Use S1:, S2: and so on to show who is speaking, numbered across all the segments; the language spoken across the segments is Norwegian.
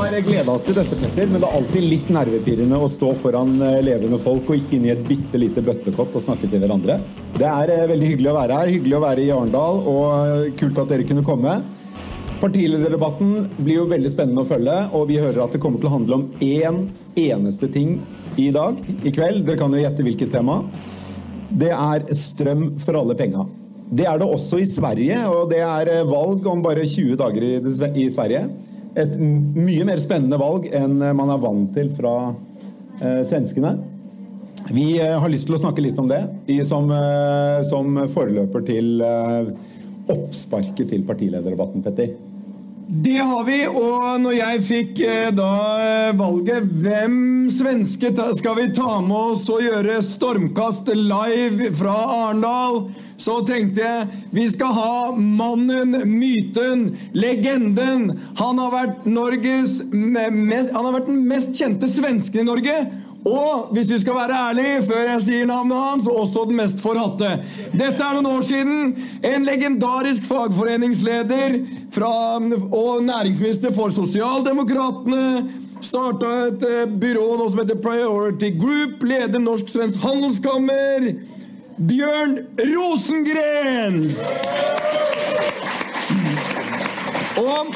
S1: har gleda oss til dette, Petter, men det er alltid litt nervepirrende å stå foran eh, levende folk og ikke inn i et bitte lite bøttekott og snakke til hverandre. Det er eh, veldig hyggelig å være her, hyggelig å være i Arendal, og eh, kult at dere kunne komme. Partilederdebatten blir jo veldig spennende å følge, og vi hører at det kommer til å handle om én eneste ting i dag, i kveld. Dere kan jo gjette hvilket tema. Det er strøm for alle penga. Det er det også i Sverige, og det er valg om bare 20 dager i, i Sverige et mye mer spennende valg enn man er vant til fra eh, svenskene. Vi eh, har lyst til å snakke litt om det i, som, eh, som, forløper til eh, oppsparket til partilederdebatten, Petter.
S2: Det har vi, og når jeg fikk eh, da eh, valget hvem svenske skal vi ta med oss og gjøre stormkast live fra Arendal så tenkte jeg vi skal ha mannen, myten, legenden. Han har vært Norges Han har vært den mest kjente svensken i Norge. Og hvis du skal være ærlig, før jeg sier navnet hans, også den mest forhatte. Dette er noen år siden. En legendarisk fagforeningsleder fra, og næringsminister for Sosialdemokratene. Starta et eh, byrå nå som heter Priority Group. Leder Norsk-Svensk Handelskammer. Bjørn Rosengren! Og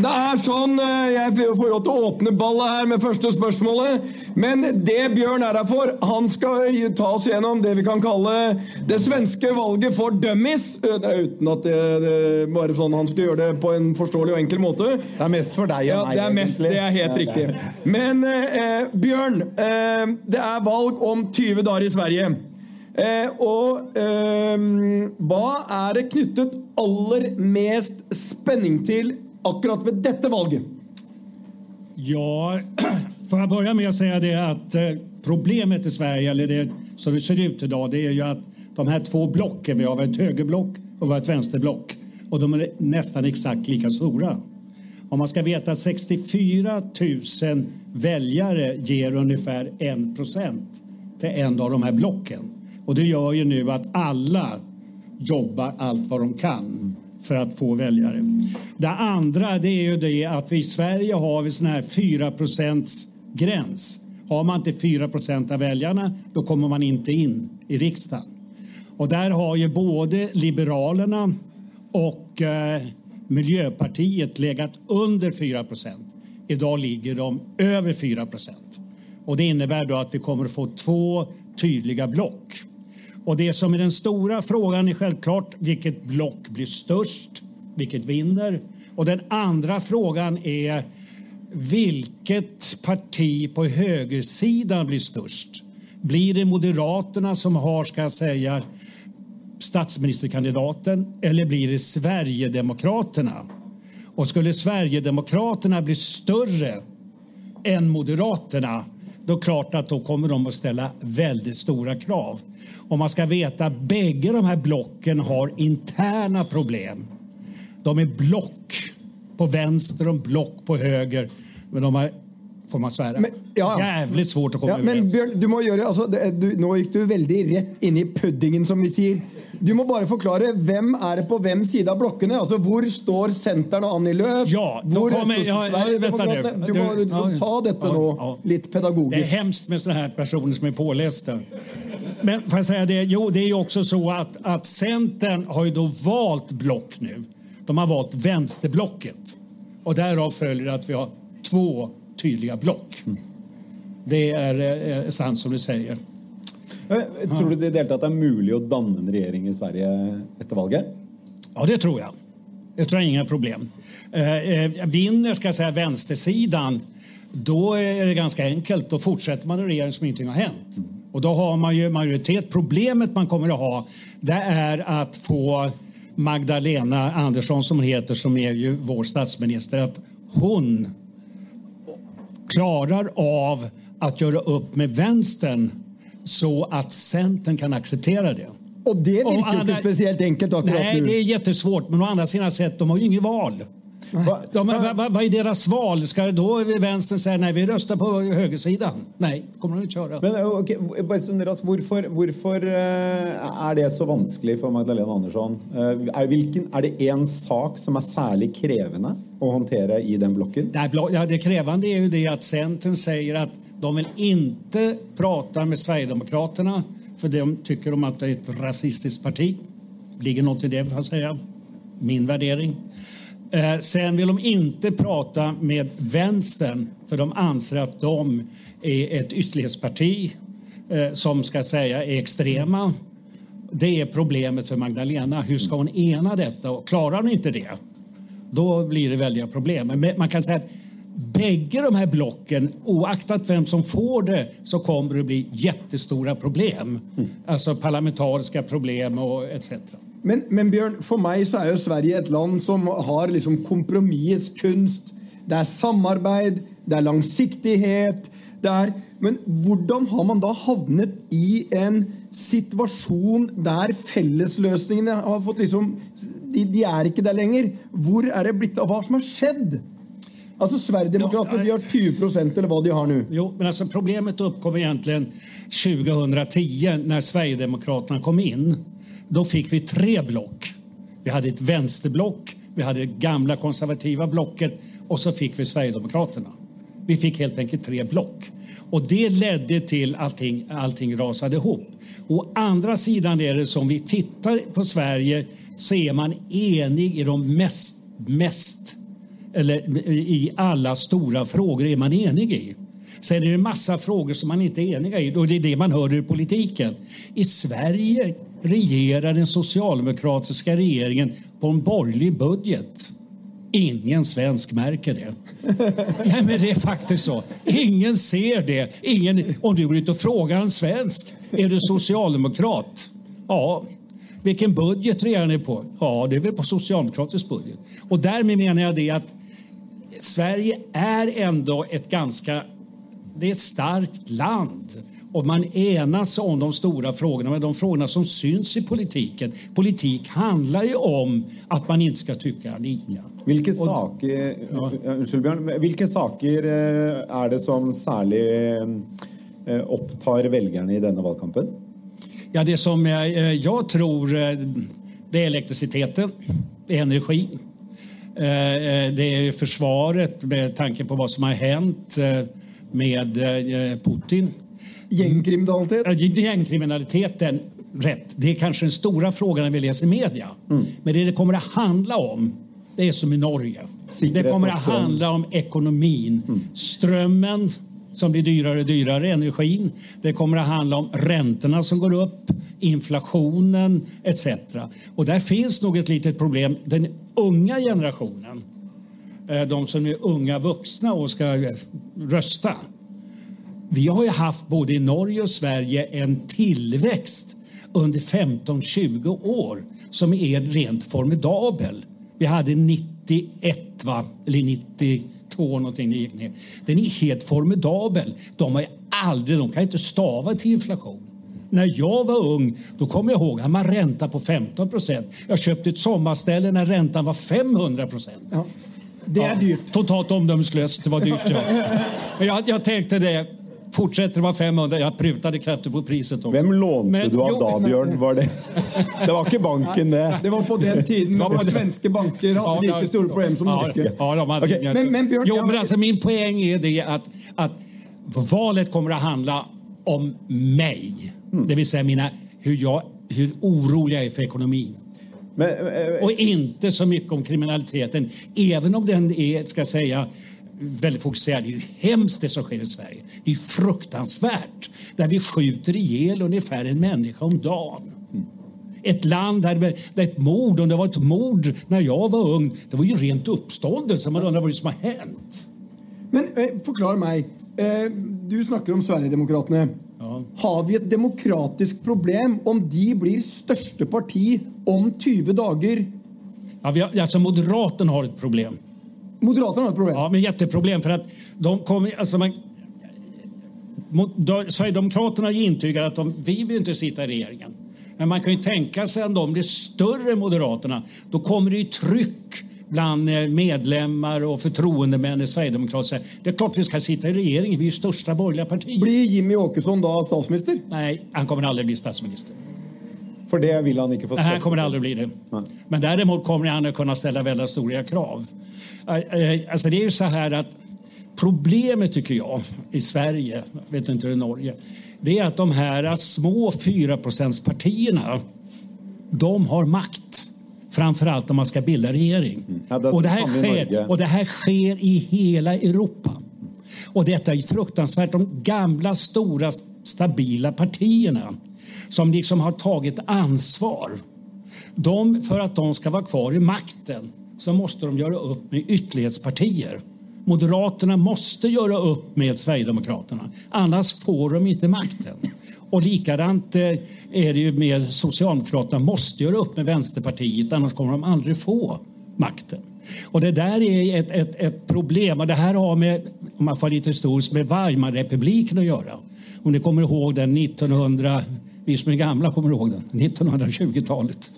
S2: det er sånn eh, Jeg får lov til å åpne ballet her med første spørsmålet. Men det Bjørn er her for, han skal ta oss gjennom det vi kan kalle det svenske valget for dummies. Eh, det er uten at det, det bare sånn han skal gjøre det på en forståelig og enkel måte.
S1: Det er mest for deg
S2: og meg. Det er, mest, det er helt riktig. Men eh, Bjørn, eh, det er valg om 20 dager i Sverige. Eh, og eh, hva er det knyttet aller mest spenning til akkurat ved dette valget?
S3: Ja, får jeg börja med å si det at eh, problemet i Sverige, eller det som det ser ut i dag, det er jo at de her två blockene, vi har et högerblock og vi har et venstreblock, og de er nesten exakt lika store. Om man skal veta at 64 000 väljare ger ungefär 1% til en av de her blocken. Och det gör ju nu att alla jobbar allt vad de kan för att få väljare. Det andra det är ju det att vi i Sverige har vi sån här 4 gräns. Har man inte 4 av väljarna då kommer man inte in i riksdagen. Och där har ju både Liberalerna och eh, Miljöpartiet legat under 4 Idag ligger de över 4 Och det innebär då att vi kommer att få två tydliga block. Och det som är den stora frågan är självklart vilket block blir störst, vilket vinner. Och den andra frågan är vilket parti på högersidan blir störst? Blir det Moderaterna som har, ska jag säga, statsministerkandidaten eller blir det Sverigedemokraterna? Och skulle Sverigedemokraterna bli större än Moderaterna då klart att då kommer de att ställa väldigt stora krav. Och man ska veta att bägge de här blocken har interna problem. De är block på vänster og block på höger. Men de har får man svära. Men, ja, Jævlig svårt å komme ja,
S2: men, Bjørn, du må gjøre, altså, det, du, nå gikk du veldig rett inn i puddingen, som vi sier. Du må bare forklare hvem er det på hvem side av blokkene. altså Hvor står Senteren og Annie Løf?
S3: Ja,
S2: hvor
S3: kommer, ja, ja,
S2: du, må du, ta dette nå litt pedagogisk.
S3: Det er hemskt med sånne her personer som er påleste. Men får jeg si det, jo, det er jo også så at, at Centern har jo valt valgt blokk nå. De har valt venstreblokket. Og derav følger at vi har två tydelige blokk. Det er, er eh, sant som du sier.
S1: Eh, tror du det, det er mulig å danne en regjering i Sverige etter valget?
S3: Ja, det tror jeg. Det tror jeg inga problem. Eh, vinner skal jeg si, venstresiden, da er det ganske enkelt. Da fortsetter man en regering som ingenting har hendt. Och då har man ju majoritet. Problemet man kommer å ha, det er att få Magdalena Andersson, som hun heter, som er jo vår statsminister, at hun klarer av att gjøre opp med vänstern så at Centern kan acceptera det.
S2: Och det virker jo ikke speciellt enkelt Då,
S3: Nej, det er jättesvårt. Men å andra sidan sett, de har jo ingen val. Va, de, va, va, vad är deras val? Ska då vänstern säga nej, vi röstar på högersidan? Nej, kommer de ikke köra.
S1: Men, okay, bare varför, hvorfor, hvorfor uh, er det så vanskelig for Magdalena Andersson? Är, hvilken, er det en sak som er særlig krevende å håndtere i den blokken?
S3: Det, ja, det krevende är ju det att Centern säger att de vill inte prata med Sverigedemokraterna för de tycker om att det är ett rasistiskt parti. ligger något i det, får jag säga. Min värdering. Eh, sen vill de inte prata med vänstern för de anser att de är ett ytterlighetsparti eh, som ska säga är extrema. Det är problemet för Magdalena. Hur ska hon ena detta? Och klarar hon inte det, då blir det väldiga problem. Men man kan säga att bägge de här blocken, oaktat vem som får det, så kommer det bli jättestora problem. Mm. Alltså parlamentariska problem och etc.
S2: Men, men, Bjørn, for meg så er jo Sverige et land som har liksom kompromissets kunst. Det er samarbeid, det er langsiktighet. Det er, men hvordan har man da havnet i en situasjon der fellesløsningene har fått liksom de, de er ikke der lenger. Hvor er det blitt av hva som har skjedd? Altså Sverigedemokraterna de har 20% eller hva de har nå.
S3: Jo, men altså Problemet oppkom egentlig 2010, når Sverigedemokraterna kom inn. Da fikk vi tre block. Vi hadde et vänsterblock, vi hadde det gamla konservativa blocket og så fikk vi Sverigedemokraterna. Vi fikk helt enkelt tre block. Og det ledde til allting, allting rasade ihop. Å andra sidan er det som vi tittar på Sverige så er man enig i de mest, mest eller i alla stora frågor är man enig i. Sen är det massa frågor som man inte är eniga i och det är det man hör i politiken. I Sverige regerar den socialdemokratiska regeringen på en borgerlig budget. Ingen svensk märker det. Nej, men det är faktiskt så. Ingen ser det. Ingen, om du går ut och frågar en svensk, är du socialdemokrat? Ja. Vilken budget regerar ni på? Ja, det är väl på socialdemokratisk budget. Och därmed menar jag det att Sverige är ändå ett ganska det är ett starkt land. Och man enas om de stora frågorna, men de frågorna som syns i politiken. Politik handlar ju om att man inte ska tycka lika.
S1: Hvilke saker, ja. unnskyld Bjørn, hvilke saker eh, er det som særlig eh, opptar velgerne i denne valgkampen?
S3: Ja, det som jeg, eh, jeg tror det er elektrisiteten, er energi. Det er forsvaret med tanke på hva som har hendt med Putin.
S2: Gängkriminalitet?
S3: Gängkriminaliteten, rätt. Det är kanske den stora frågan när vi läser media. Mm. Men det det kommer att handla om, det är som i Norge. Sikkerhet det kommer att handla om ekonomin. Mm. Strömmen som blir dyrare och dyrare, energin. Det kommer att handla om räntorna som går upp, inflationen etc. Och där finns nog ett litet problem. Den unga generationen, eh, de som är unga vuxna och ska rösta, vi har ju haft både i Norge och Sverige en tillväxt under 15-20 år som är rent formidabel. Vi hade 91, va? eller 92 någonting, det gick ner. Den är helt formidabel. De har aldrig, de kan inte stava till inflation. När jag var ung, då kommer jag ihåg, att man ränta på 15 procent. Jag köpte ett sommarställe när räntan var 500 procent. Ja.
S2: Det är dyrt.
S3: totalt omdömeslöst, det var dyrt ja. Men jag, jag tänkte det, Fortsätter det vara 500. Jag prutade kraftigt på priset. Också.
S1: Hvem lånte Men, du av jo, da, Bjørn? Var det? det var ikke banken, det.
S2: Det var på den tiden da svenske banker hadde like store problemer som norske.
S3: Ja, ja, hade okay. men, men, Bjørn, jo, men altså, min poeng er det at, at valet kommer å handle om meg. Mm. Det vil si mina, hur, jag, hur orolig jeg er for ekonomin. Men, äh, och inte så mye om kriminaliteten, even om den er skal jeg säga, väldigt fokuserad. Det är ju hemskt det som sker i Sverige. Det är fruktansvärt. Där vi skjuter ihjäl ungefär en människa om dagen. Ett land där, där ett mord, om det var ett mord när jag var ung, det var ju rent uppståndelse. Man undrar vad det som har hänt.
S2: Men eh, förklara mig. Eh, du snakker om Sverigedemokraterna. Ja. Har vi et demokratisk problem om de blir største parti om 20 dager?
S3: Ja, vi har, altså Moderaterna har et problem.
S2: Moderaterna har ett problem.
S3: Ja, men jätteproblem för att de kommer... Alltså man, Sverigedemokraterna intygar att de, vi vill inte sitta i regeringen. Men man kan ju tänka sig att de blir större, Moderaterna. Då kommer det ju tryck bland eh, medlemmar och förtroendemän i Sverigedemokraterna. Det är klart vi ska sitta i regeringen, vi är ju största borgerliga parti.
S2: Blir Jimmy Åkesson då statsminister?
S3: Nej, han kommer aldrig bli statsminister.
S1: For det vill han inte få
S3: Det här kommer det aldrig bli det.
S1: Nej.
S3: Men däremot kommer han att kunna ställa väldigt stora krav. Eh, eh, Alltså det är ju så här att problemet tycker jag i Sverige, vet inte hur i Norge, det är att de här små 4 partierna de har makt. Framförallt om man ska bilda regering.
S1: Ja, det
S3: och, det här sker, och det här sker i hela Europa. Och detta är fruktansvärt. De gamla, stora, stabila partierna som liksom har tagit ansvar. De, för att de ska vara kvar i makten så måste de göra upp med ytterlighetspartier. Moderaterna måste göra upp med Sverigedemokraterna. Annars får de inte makten. Och likadant eh, är det ju med Socialdemokraterna. måste göra upp med Vänsterpartiet, annars kommer de aldrig få makten. Och det där är ett, ett, ett problem. Och det här har med, om man får lite historiskt, med Weimarrepubliken att göra. Om ni kommer ihåg den 1900, vi som är gamla kommer ihåg den, 1920-talet.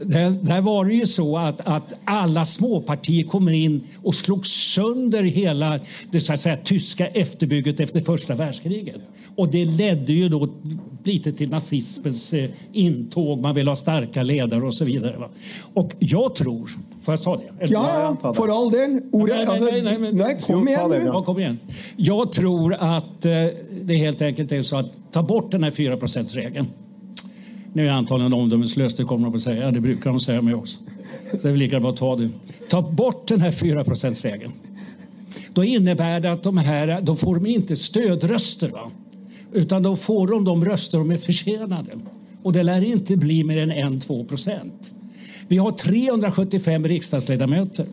S3: Där, där var det ju så att, att alla småpartier kommer in och slog sönder hela det så att säga, tyska efterbygget efter första världskriget. Och det ledde ju då lite till nazismens eh, intåg, man vill ha starka ledare och så vidare. va. Och jag tror, får jag ta det? Eller-
S2: Ja, ja, for all del. Ordet
S3: Nej, nej,
S2: altså,
S3: nej, nej,
S2: kom igen
S1: nu.
S3: Ja, kom igen. Jag tror att eh, det helt enkelt är så att ta bort den här 4% regeln Nu är antagligen omdömeslös, det kommer de att säga. Det brukar de säga mig också. Så det är lika bra att ta det. Ta bort den här 4% regeln Då innebär det att de här, då får de inte stödröster. Va? Utan då får de de röster de är förtjänade. Och det lär inte bli mer än 1-2 procent. Vi har 375 riksdagsledamöter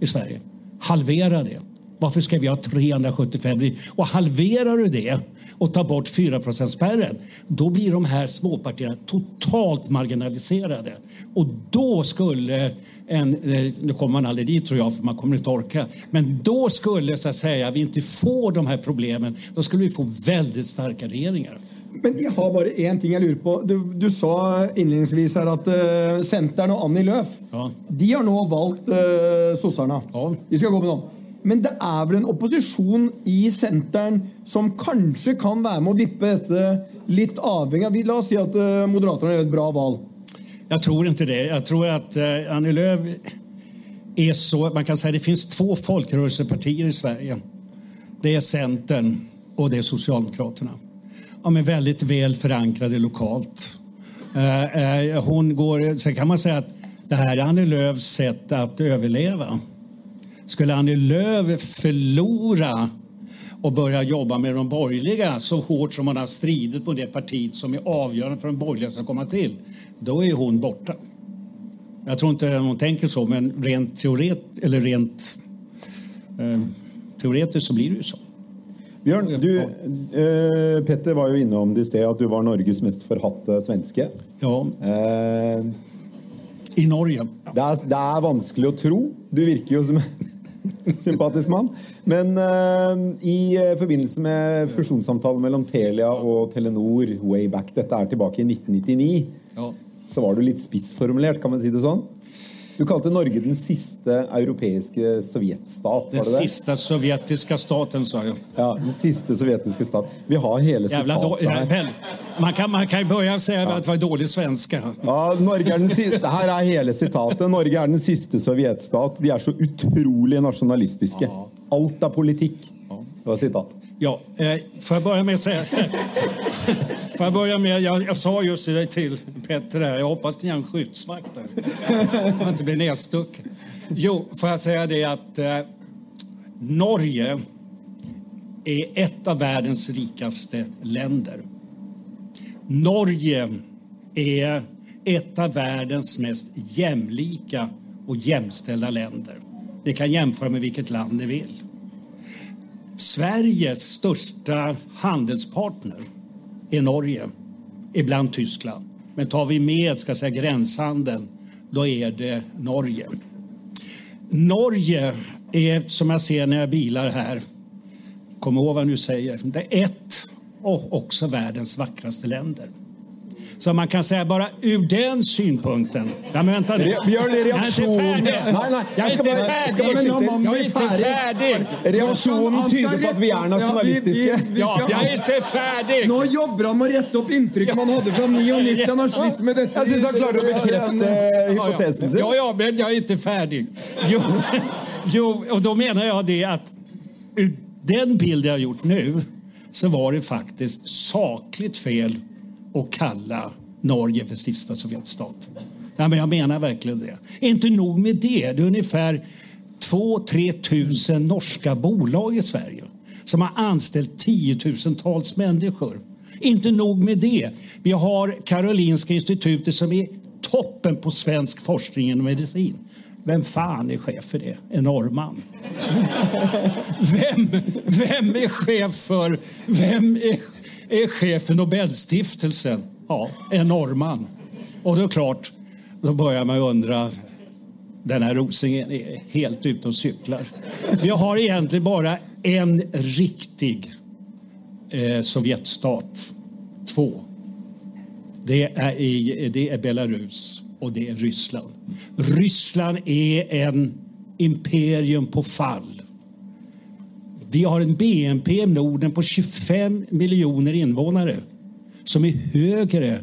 S3: i Sverige. Halvera det. Varför ska vi ha 375? Och halverar du det och tar bort 4 spärren då blir de här småpartierna totalt marginaliserade. Och då skulle en, eh, nu kommer man aldrig dit tror jag, för man kommer inte orka. Men då skulle så att säga vi inte få de här problemen. Då skulle vi få väldigt starka regeringar.
S2: Men jeg har bare én ting jeg lurer på. Du, du sa innledningsvis her at uh, Senteren og Annie Løf
S3: Ja.
S2: de har nå valgt uh, sosserne.
S3: Ja.
S2: De skal gå med dem. Men det er vel en opposisjon i Senteren som kanskje kan være med å vippe dette litt avhengig av La oss si at uh, Moderaterna gjør et bra valg.
S3: Jeg tror ikke det. Jeg tror att eh, Annie Lööf er så... Man kan si det finnes två folkrörelsepartier i Sverige. Det er Centern og det er Socialdemokraterna. De er veldig vel forankret lokalt. Eh, eh, går, sen kan man si at det her er Annie Lööfs sätt å överleva. Skulle Annie Lööf förlora och börja jobba med de borgerliga så hårt som hon har stridit på det partiet som är avgörande för de borgerliga ska komma till, då är hon borta. Jag tror inte hon tänker så, men rent, teoret, eller rent eh, teoretiskt så blir det ju så.
S1: Bjørn, du, eh, Petter var jo innom det i sted at du var Norges mest forhatte svenske.
S3: Ja,
S1: Eh,
S3: i Norge.
S1: det, er, det er vanskelig å tro. Du virker jo som sympatisk mann. Men uh, i uh, forbindelse med fusjonssamtalen mellom Telia og Telenor way back, dette er tilbake i 1999,
S3: Ja.
S1: så var du litt spissformulert, kan man si det sånn? Du kalte Norge den siste europeiske sovjetstat,
S3: Den
S1: var det det?
S3: sista sovjetiska staten, sa jeg.
S1: Ja, den siste sovjetiske stat. Vi har hele sitatet her.
S3: man, kan, man kan ju å si at det var dårlig svensk.
S1: Ja, Norge er den siste, her er hele sitatet. Norge er den siste sovjetstat. De er så utrolig nasjonalistiske. Alt er politikk. Det var sitat.
S3: Ja, eh, får jeg begynne med å säga... får jag börja med, jag, jag sa just det till Petter här, jag hoppas ni har en skyddsvakt där. Man inte blir nedstucken. Jo, får jag säga det att eh, Norge är ett av världens rikaste länder. Norge är ett av världens mest jämlika och jämställda länder. Ni kan jämföra med vilket land ni vill. Sveriges största handelspartner är Norge, ibland Tyskland. Men tar vi med ska jag säga, gränshandeln, då är det Norge. Norge är, som jag ser när jag bilar här, kom ihåg vad jag nu säger, det är ett och också världens vackraste länder. Så man kan säga bara ur den synpunkten. Nej men vänta nu.
S1: Vi
S3: Jag är
S1: reaksjonen
S3: inte färdig.
S1: Nei, nei,
S3: Jag är
S1: jeg skal
S3: inte
S1: bare, jeg skal
S3: färdig.
S1: bare skyte.
S3: Jag är inte färdig.
S1: Reaksjonen tyder på at vi er nasjonalistiske.
S2: vi
S3: Ja,
S2: skal-
S3: jag är inte färdig.
S2: Nå jobber han med å rette opp inntrykk man hadde fra 99. Han har slitt med dette.
S1: Jeg syns han klarer å bekrefte hypotesen sin.
S3: Ja, ja, men jag är inte färdig. Jo, jo, och då menar jag det att ur den bild jag har gjort nu så var det faktiskt sakligt fel att kalla Norge för sista Sovjetstat. Ja, men jag menar verkligen det. Inte nog med det, det är ungefär 2-3 tusen norska bolag i Sverige som har anställt tiotusentals människor. Inte nog med det. Vi har Karolinska institutet som är toppen på svensk forskning inom medicin. Vem fan är chef för det? En norrman. Vem, vem är chef för vem är, är chef för Nobelstiftelsen? Ja, en norrman. Och då klart, då börjar man undra den här Rosengren är helt ute och cyklar. Vi har egentligen bara en riktig eh, Sovjetstat. Två. Det är, i, det är Belarus och det är Ryssland. Ryssland är en imperium på fall. Vi har en BNP i Norden på 25 miljoner invånare som är högre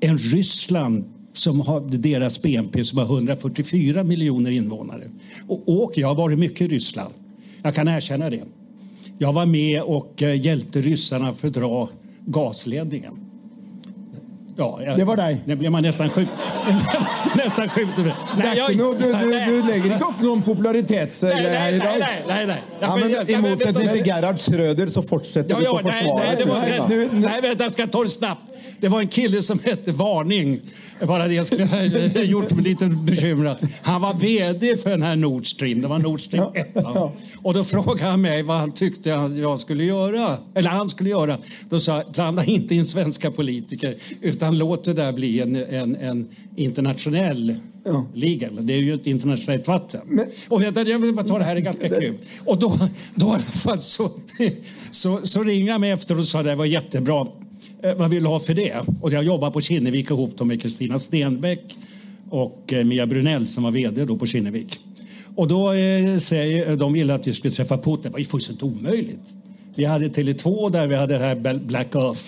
S3: än Ryssland som har deras BNP som har 144 miljoner invånare. Och, och jag har varit mycket i Ryssland. Jag kan erkänna det. Jag var med och eh, hjälpte ryssarna fördra gasledningen. Ja, jag,
S2: Det var dig.
S3: Det ble man nästan sjuk. nästan sjuk.
S2: Er ikke noe, du, du, du legger ikke opp noen
S3: Nej,
S2: popularitetsgreier
S3: nej,
S2: i
S3: nej,
S2: dag.
S3: nej, nej, nej.
S1: Ja, men I motsetning til Gerhard Schrøder så fortsetter
S3: Ja,
S1: du på forsvaret.
S3: nej,
S1: forsvare
S3: nej, det var,
S1: Putin, da.
S2: Du- du-
S3: nej, det var en kille som hette Varning. Bara det jag skulle ha gjort mig lite bekymrad. Han var vd för den här Nord Stream. Det var Nord Stream 1. Ja. Och då frågade han mig vad han tyckte jeg jag skulle göra. Eller han skulle göra. Då sa jag, blanda inte in svenska politiker utan låt det där bli en, en, en internationell
S2: Ja.
S3: liga. Det är ju ett internationellt vatten.
S2: Men-
S3: och jeg jag vill bara ta det här, det är ganska kul. Och då, då i alla fall så, så, så ringde han mig efter och sa det var jättebra. Eh, vad vill ha för det? Och jag jobbar på Kinnevik ihop med Kristina Stenbeck och eh, Mia Brunell som var vd då på Kinnevik. Och då eh, säger de ville att vi skulle träffa Putin. Det var ju fullständigt omöjligt. Vi hade Tele2 där vi hade det här Black Earth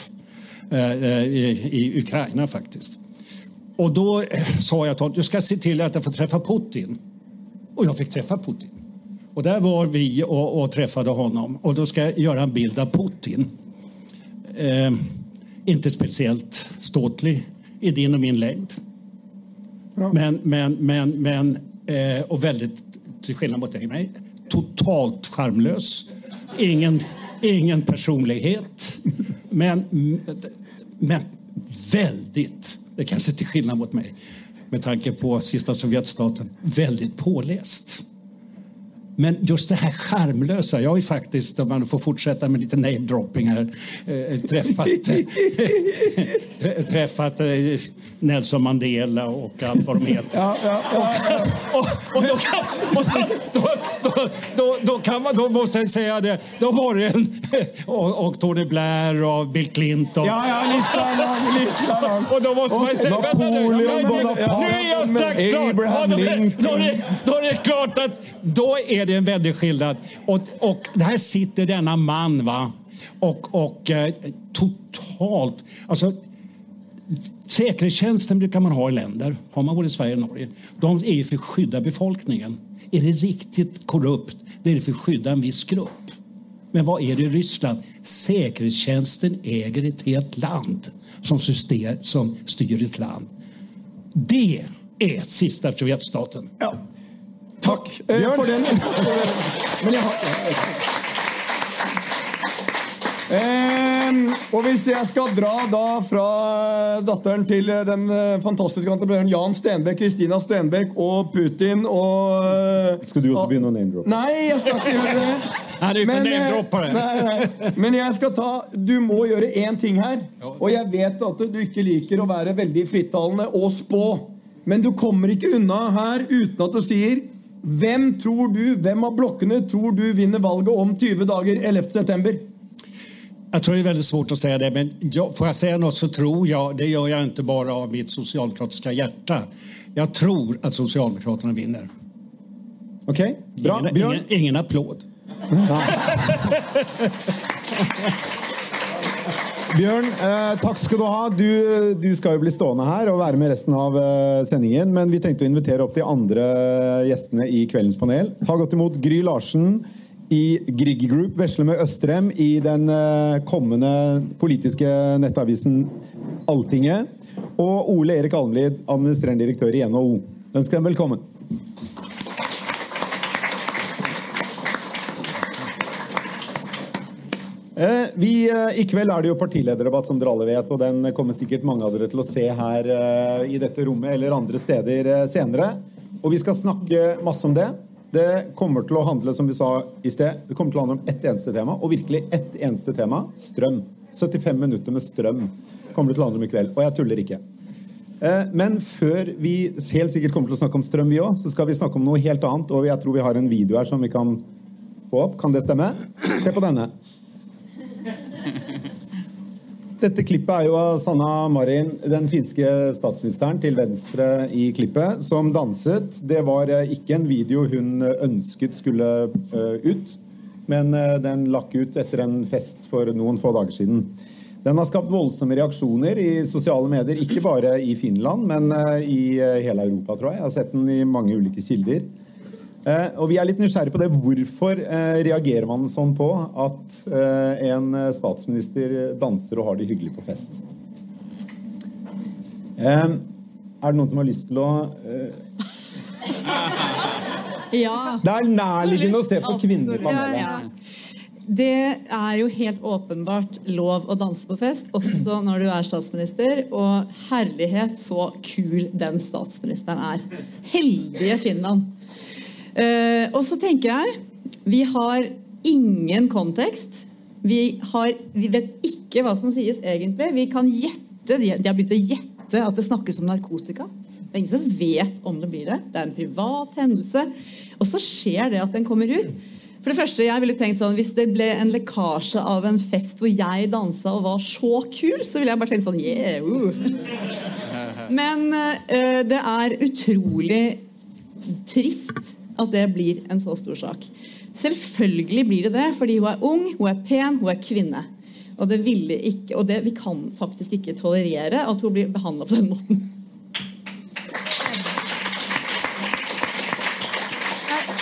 S3: eh, eh, i, Ukraina faktiskt. Och då eh, sa jag till du ska se till att jag får träffa Putin. Och jag fick träffa Putin. Och där var vi och, och träffade honom. Och då ska jag göra en bild av Putin. Eh, inte speciellt ståtlig i din och min längd. Men, men, men, men eh, och väldigt, till skillnad mot dig, mig, totalt charmlös. Ingen, ingen personlighet. Men, men väldigt, det kanske till skillnad mot mig, med tanke på sista Sovjetstaten, väldigt påläst. Men just det här charmlösa. Jag har ju faktiskt, om man får fortsätta med lite namedropping här, äh, träffat, trä- träffat eh, Nelson Mandela och allt vad de heter.
S2: Ja, ja, ja, ja.
S3: Och, och, då, kan, och då, då, då, då, kan man, då måste jag säga det, då var det en, och, och Tony Blair och Bill Clinton.
S2: ja, ja listan lang, listan lang.
S3: Och då måste man säga,
S1: Napoleon Bonaparte,
S3: nu är jag strax klar.
S1: Abraham Lincoln.
S3: då, är det, då är det klart att då är det en väldig skillnad. Och, och här sitter denna man va? och, och eh, totalt... Alltså, Säkerhetstjänsten brukar man ha i länder, har man både i Sverige och Norge. De är ju för att skydda befolkningen. Är det riktigt korrupt, det är det för att skydda en viss grupp. Men vad är det i Ryssland? Säkerhetstjänsten äger ett helt land som, system, som styr ett land. Det är sista Sovjetstaten.
S2: Ja. Takk eh, for den. Men jeg har Ehm, og hvis jeg skal dra da fra datteren til eh, den eh, fantastiske entreprenøren Jan Stenbekk, Kristina Stenbekk og Putin og eh,
S1: Skal du også begynne å name-droppe?
S2: Nei, jeg skal ikke gjøre det.
S3: Her er det og
S2: Men, nei, nei. Men jeg skal ta Du må gjøre én ting her. Og jeg vet at du ikke liker å være veldig frittalende og spå. Men du kommer ikke unna her uten at du sier Hvem tror du, hvem av blokkene tror du vinner valget om 20 dager 11.
S3: Jag tror det är väldigt svårt att säga det, men jag, får jag säga något så tror jag, det gör jag inte bara av mitt socialdemokratiska hjärta, jag tror att Socialdemokraterna vinner.
S1: Ok, bra.
S3: Ingen,
S1: Bjørn?
S3: ingen, ingen applåd.
S1: Bjørn, eh, takk skal du ha. Du, du skal jo bli stående her og være med resten av eh, sendingen, men vi tenkte å invitere opp de andre gjestene i kveldens panel. Ta godt imot Gry Larsen i Grieg Group, vesle med Østrem i den eh, kommende politiske nettavisen Alltinget, og Ole Erik Almlid, administrerende direktør i NHO. Ønsker dem velkommen. Eh, Vi, eh, I kveld er det jo partilederdebatt, som dere alle vet, og den kommer sikkert mange av dere til å se her i dette rommet eller andre steder senere. Og vi skal snakke masse om det. Det kommer til å handle som vi sa i sted, det kommer til å handle om ett eneste tema, og virkelig ett eneste tema strøm. 75 minutter med strøm kommer det til å handle om i kveld. Og jeg tuller ikke. Eh, Men før vi helt sikkert kommer til å snakke om strøm, vi òg, så skal vi snakke om noe helt annet. Og jeg tror vi har en video her som vi kan få opp. Kan det stemme? Se på denne. Dette klippet er jo av Sanna Marin, den finske statsministeren til venstre i klippet, som danset. Det var eh, ikke en video hun eh, ønsket skulle eh, ut, men den lakk ut etter en fest for noen få dager siden. Den har skapt voldsomme reaksjoner i sosiale medier, ikke bare i Finland, men i hele Europa, tror jeg. Jeg har sett den i mange ulike kilder. Eh, og vi er litt nysgjerrige på det. Hvorfor eh, reagerer man sånn på at eh, en statsminister danser og har det hyggelig på fest? Er det noen som har lyst til å
S4: Ja.
S1: Det er nærliggende å se på kvinner i
S4: Ja, ja. Det er jo helt åpenbart lov å danse på fest, også når du er statsminister. Og herlighet, så kul den statsministeren er. Heldige Finland. Eh, og så tenker jeg vi har ingen kontekst. Vi, har, vi vet ikke hva som sies egentlig. Vi kan gjette, de, de har begynt å gjette at det snakkes om narkotika. Det er ingen som vet om det blir det. Det er en privat hendelse. Og så skjer det at den kommer ut. For det første, jeg ville tenkt sånn, Hvis det ble en lekkasje av en fest hvor jeg dansa og var så kul, så ville jeg bare tenkt sånn yeah, uh. Men uh, det er utrolig trist at det blir en så stor sak. Selvfølgelig blir det det, fordi hun er ung, hun er pen, hun er kvinne. Og det ikke, og det, vi kan faktisk ikke tolerere at hun blir behandla på den måten.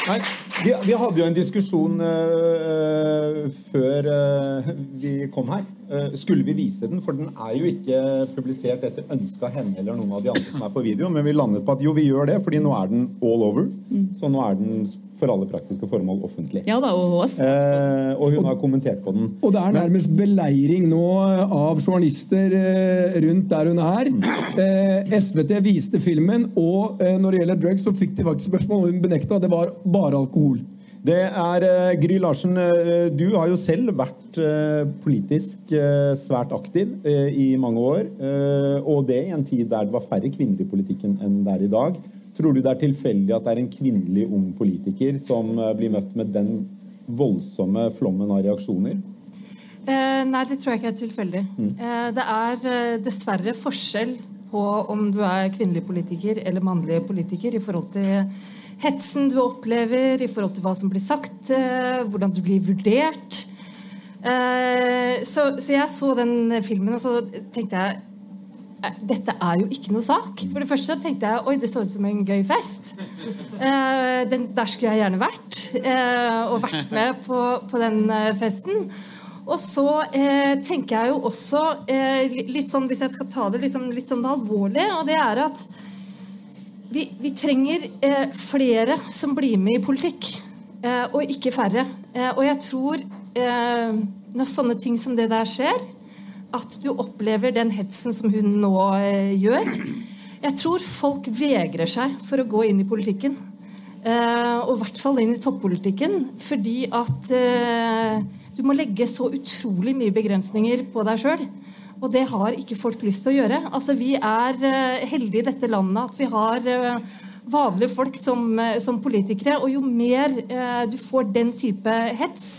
S1: Nei, vi, vi hadde jo en diskusjon uh, før uh, vi kom her. Uh, skulle vi vise den? For den er jo ikke publisert etter ønske av henne eller noen av de andre som er på video, men vi landet på at jo, vi gjør det, fordi nå er den all over. Så nå er den for alle praktiske formål offentlig.
S4: Ja da, og.
S1: Eh, og hun har kommentert på den.
S2: Og det er nærmest beleiring nå av journalister eh, rundt der hun er. Eh, SVT viste filmen, og eh, når det gjelder drugs, så fikk de faktisk spørsmål, og hun benekta. Det var bare alkohol.
S1: Det er eh, Gry Larsen, eh, du har jo selv vært eh, politisk eh, svært aktiv eh, i mange år. eh, Og det i en tid der det var færre kvinner i politikken enn det er i dag. Tror du det er tilfeldig at det er en kvinnelig ung politiker som eh, blir møtt med den voldsomme flommen av reaksjoner?
S5: Eh, nei, det tror jeg ikke er tilfeldig. Eh, det er eh, dessverre forskjell på om du er kvinnelig politiker eller mannlig politiker i forhold til hetsen du opplever, i forhold til hva som blir sagt, eh, hvordan du blir vurdert. Eh, så, så jeg så den filmen, og så tenkte jeg dette er jo ikke noe sak. For det første tenkte jeg oi, det så ut som en gøy fest. Eh, den, der skulle jeg gjerne vært. Eh, og vært med på, på den eh, festen. Og så eh, tenker jeg jo også eh, litt sånn, Hvis jeg skal ta det liksom, litt sånn alvorlig, og det er at vi, vi trenger eh, flere som blir med i politikk, og ikke færre. Og jeg tror når sånne ting som det der skjer, at du opplever den hetsen som hun nå eh, gjør. Jeg tror folk vegrer seg for å gå inn i politikken. Eh, og i hvert fall inn i toppolitikken. Fordi at eh, du må legge så utrolig mye begrensninger på deg sjøl. Og det har ikke folk lyst til å gjøre. Altså, vi er heldige i dette landet at vi har vanlige folk som, som politikere. Og jo mer du får den type hets,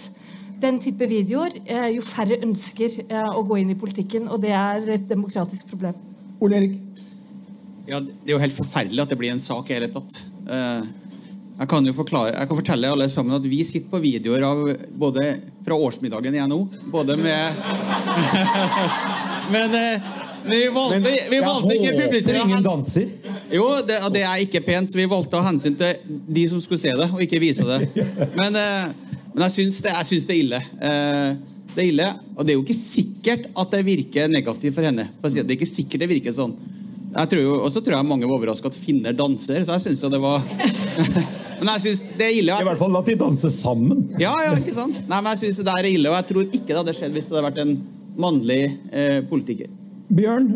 S5: den type videoer, eh, jo færre ønsker eh, å gå inn i politikken. Og det er et demokratisk problem.
S2: Ole Erik?
S6: Ja, Det er jo helt forferdelig at det blir en sak i hele tatt. Eh, Jeg kan jo forklare, jeg kan fortelle alle sammen at vi sitter på videoer av både fra årsmiddagen i NHO, både med Men vi valgte,
S1: Men
S6: vi valgte ikke publisere
S1: ingen danser.
S6: Jo, det, det er ikke pent. så Vi valgte å ha hensyn til de som skulle se det, og ikke vise det. Men, men jeg syns det, det er ille. Eh, Det er ille, Og det er jo ikke sikkert at det virker negativt for henne. For det. det er ikke sikkert det virker sånn. Jeg tror jo, også tror jeg mange var overraska at finner danser, så jeg syns jo det var Men jeg syns det er ille.
S1: I hvert fall at de danser sammen.
S6: Ja, ja, ikke sant? Nei, men jeg syns det der er ille, og jeg tror ikke det hadde skjedd hvis det hadde vært en mannlig eh, politiker.
S2: Bjørn?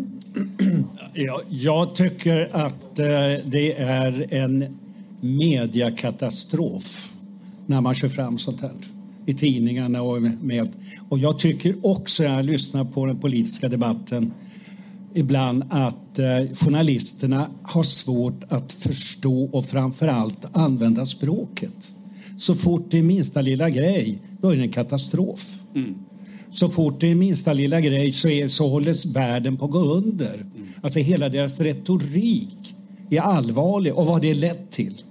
S3: Ja, jeg syns att eh, det er en mediakatastrof när man kör fram sånt här i tidningarna och med. Och jag tycker också, jag lyssnar på den politiska debatten ibland att eh, journalisterna har svårt att förstå och framförallt använda språket. Så fort det är minsta lilla grej, då är det en katastrof. Så fort det är minsta lilla grej så, är, så håller världen på att gå under. Alltså hela deras retorik är allvarlig och vad det lett till?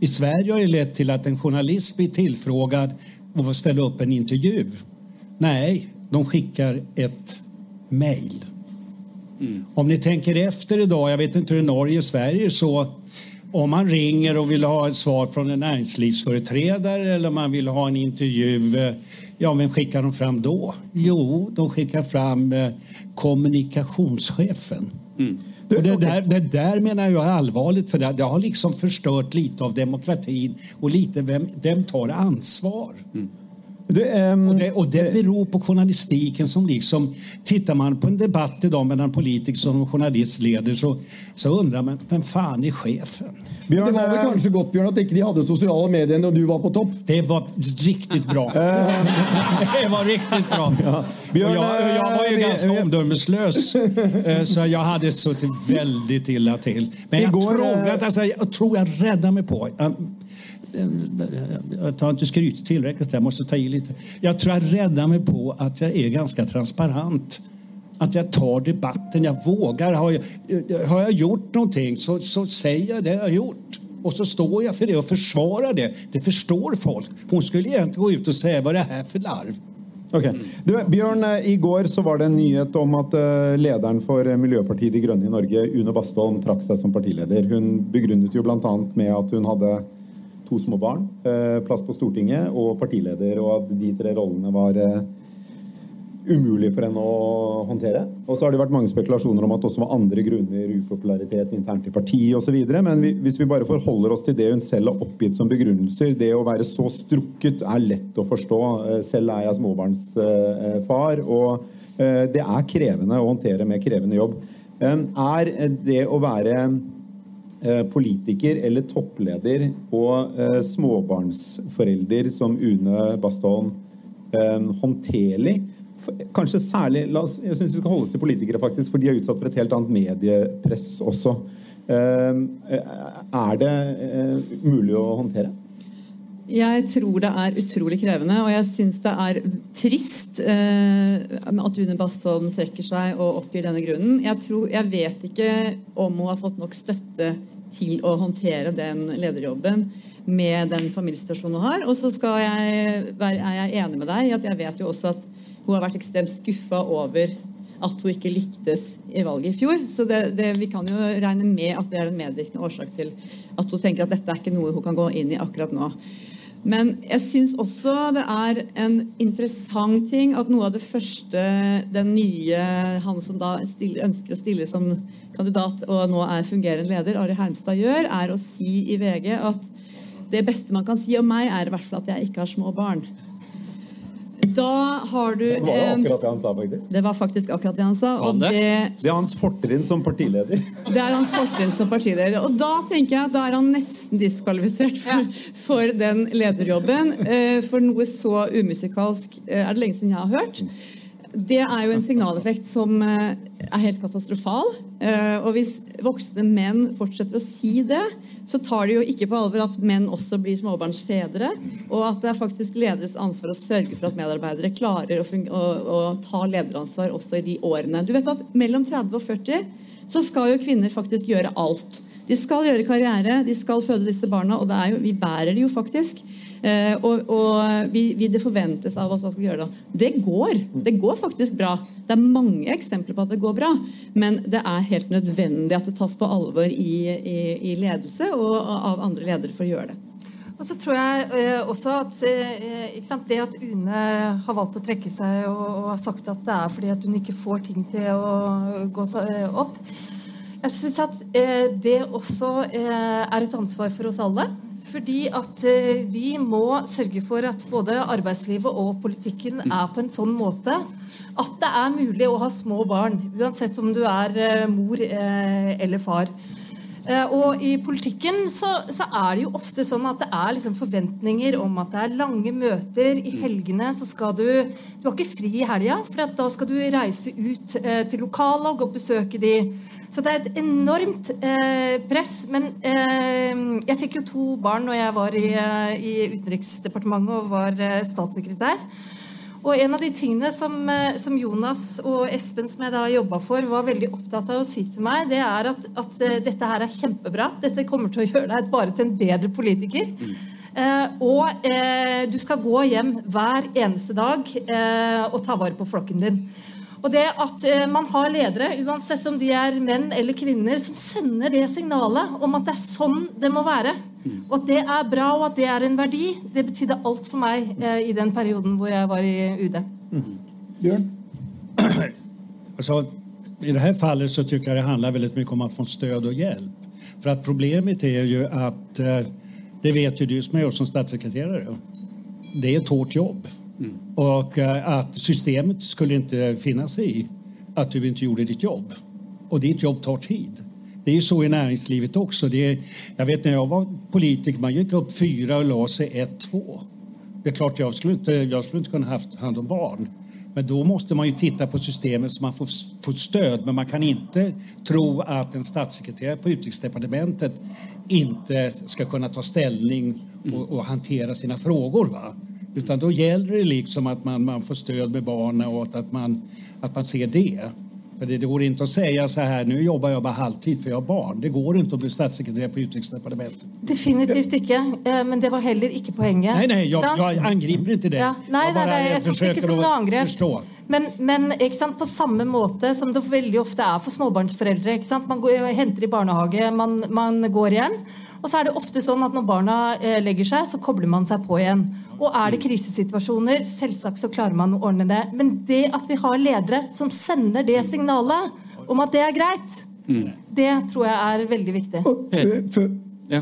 S3: I Sverige har det lett till att en journalist blir tillfrågad och får ställa upp en intervju. Nej, de skickar ett mejl. Om ni tänker efter idag, jag vet inte hur det är i Norge och Sverige, så om man ringer och vill ha ett svar från en näringslivsföreträdare eller man vill ha en intervju, eh, ja, vem skickar de fram då? Jo, de skickar fram eh, kommunikationschefen. Och det, där, det där menar jag är allvarligt för det, det har liksom förstört lite av demokratin och lite vem, vem tar ansvar?
S1: Du, um,
S3: Och det, och det beror på journalistiken som liksom... Tittar man på en debatt idag mellan politiker som journalist leder så, så undrar man, vem fan är chefen?
S2: Det var vel
S1: eh,
S2: kanskje godt Bjørn, at ikke de hadde sosiale medier når du var på topp?
S3: Det var riktig bra. det var riktig bra.
S1: Ja.
S3: Bjørn, jeg, jeg, var jo
S1: ganske
S3: ganska
S1: vi-
S3: omdömeslös, eh, så jeg hadde sittet veldig illa til. Men jeg,
S1: går,
S3: tror,
S1: jeg,
S3: att, alltså, tror jeg redda meg på... Jag, tar inte skryt tillräckligt, jag måste ta i lite. Jag tror jag räddar mig på att jag är ganska transparent. Att jag tar debatten, jag vågar. Har jag, har jag gjort någonting så, så säger jag det jag har gjort. Och så står jag för det och försvarar det. Det förstår folk. Hon skulle egentligen gå ut och säga vad det här för larv?
S1: Okay. Du, Bjørn, eh, I går så var det en nyhet om at eh, lederen for eh, Miljøpartiet De Grønne i Norge, Une Bastholm, trakk seg som partileder. Hun begrunnet jo bl.a. med at hun hadde to små barn, eh, plass på Stortinget og partileder, og at de tre rollene var eh, umulig for henne å håndtere. Og så har det vært mange spekulasjoner om at det også var andre grunner, upopularitet internt i partiet osv. Men vi, hvis vi bare forholder oss til det hun selv har oppgitt som begrunnelser, det å være så strukket er lett å forstå. Eh, Selv er jeg småbarnsfar, og det er krevende å håndtere med krevende jobb. Er det å være politiker eller toppleder og eh, småbarnsforelder som Une Bastholm eh, håndterlig? Kanskje særlig oss, Jeg syns vi skal holde oss til politikere, faktisk, for de er utsatt for et helt annet mediepress også. Eh, Er det eh, mulig å håndtere?
S4: Jeg tror det er utrolig krevende, og jeg syns det er trist eh, at Une Bastholm trekker seg og oppgir denne grunnen. Jeg, tror, jeg vet ikke om hun har fått nok støtte til å håndtere den lederjobben med den familiesituasjonen hun har. Og så jeg, er jeg enig med deg i at jeg vet jo også at hun har vært ekstremt skuffa over at hun ikke lyktes i valget i fjor. Så det, det, vi kan jo regne med at det er en medvirkende årsak til at hun tenker at dette er ikke noe hun kan gå inn i akkurat nå. Men jeg syns også det er en interessant ting at noe av det første den nye han som da ønsker å stille som kandidat og nå er fungerende leder, Ari Hermstad, gjør, er å si i VG at det beste man kan si om meg, er i hvert fall at jeg ikke har små barn. Da har du
S1: Det var akkurat det han sa, faktisk.
S4: Det var faktisk akkurat det han sa. Og
S6: det?
S4: det,
S1: er hans fortrinn som partileder.
S4: det er hans fortrinn som partileder. Og da tenker jeg at da er han nesten diskvalifisert for, for den lederjobben. Eh, For noe så umusikalsk eh, er det lenge siden jeg har hørt. det er jo en signaleffekt som eh, er helt katastrofal. Eh, Og hvis voksne menn fortsetter å si det, så tar de jo ikke på alvor at menn også blir småbarnsfedre, og at det er faktisk lederes ansvar å sørge for at medarbeidere klarer å, å, å ta lederansvar også i de årene. Du vet at mellom 30 og 40 så skal jo kvinner faktisk gjøre alt. De skal gjøre karriere, de skal føde disse barna, og jo, vi bærer de jo faktisk. Eh, og og vi, vi, det forventes av oss at vi skal gjøre det. Det går. Det går faktisk bra. Det er mange eksempler på at det går bra, men det er helt nødvendig at det tas på alvor i, i, i ledelse og av andre ledere for å gjøre det.
S5: Og så tror jeg eh, også at eh, sant, det at Une har valgt å trekke seg og, og har sagt at det er fordi at hun ikke får ting til å gå eh, opp Jeg syns at det også er et ansvar for oss alle. Fordi at eh, vi må sørge for at både arbeidslivet og politikken er på en sånn måte at det er mulig å ha små barn, uansett om du er eh, mor eh, eller far. Og i politikken så, så er det jo ofte sånn at det er liksom forventninger om at det er lange møter. I helgene så skal du Du har ikke fri i helga, for da skal du reise ut til lokallag og besøke de. Så det er et enormt eh, press. Men eh, jeg fikk jo to barn når jeg var i, eh, i Utenriksdepartementet og var eh, statssekretær. Og en av de tingene som, eh, som Jonas og Espen, som jeg da jobba for, var veldig opptatt av å si til meg, det er at, at eh, dette her er kjempebra. Dette kommer til å gjøre deg bare til en bedre politiker. Eh, og eh, du skal gå hjem hver eneste dag eh, og ta vare på flokken din. Og det at eh, man har ledere, uansett om de er menn eller kvinner, som sender det signalet om at det er sånn det må være. Og at det er bra, og at det er en verdi, det betydde alt for meg eh, i den perioden hvor jeg var i UD.
S2: Bjørn?
S3: Altså, I det här fallet så syns jeg det handler veldig mye om å få støtte og hjelp. For at problemet er jo att, eh, det vet jo du som har gjort som statssekretær. det er et hårt jobb. Och eh, att systemet skulle inte finnas i att du inte gjorde ditt jobb. Och ditt jobb tar tid. Det är ju så i näringslivet också. Det är, jag vet när jag var politiker, man gick upp fyra och la sig ett, två. Det är klart jag skulle inte, jag skulle inte kunna haft hand om barn. Men då måste man ju titta på systemet så man får, får stöd. Men man kan inte tro att en statssekreterare på utrikesdepartementet inte ska kunna ta ställning och, och hantera sina frågor. Va? Utan då gäller det liksom att man, man får stöd med barnen och att man, att man ser det. För det, det går inte att säga så här, nu jobbar jag bara halvtid för jag har barn. Det går inte att bli statssekreterare på utrikesdepartementet.
S5: Definitivt ikke, eh, men det var heller ikke poenget.
S3: Nej, nej, jag,
S5: sant?
S3: jag angriper inte det.
S5: Ja, nei,
S3: jag
S5: nei, nei, jeg tok det ikke som
S3: att
S5: noe angrep. Men, men på samme måte som det veldig ofte er for småbarnsforeldre. Man går, henter i barnehage, man, man går hjem. Og så er det ofte sånn at når barna eh, legger seg, så kobler man seg på igjen. Og er det krisesituasjoner, selvsagt så klarer man å ordne det. Men det at vi har ledere som sender det signalet om at det er greit, det tror jeg er veldig viktig.
S2: Eh,
S6: Ja.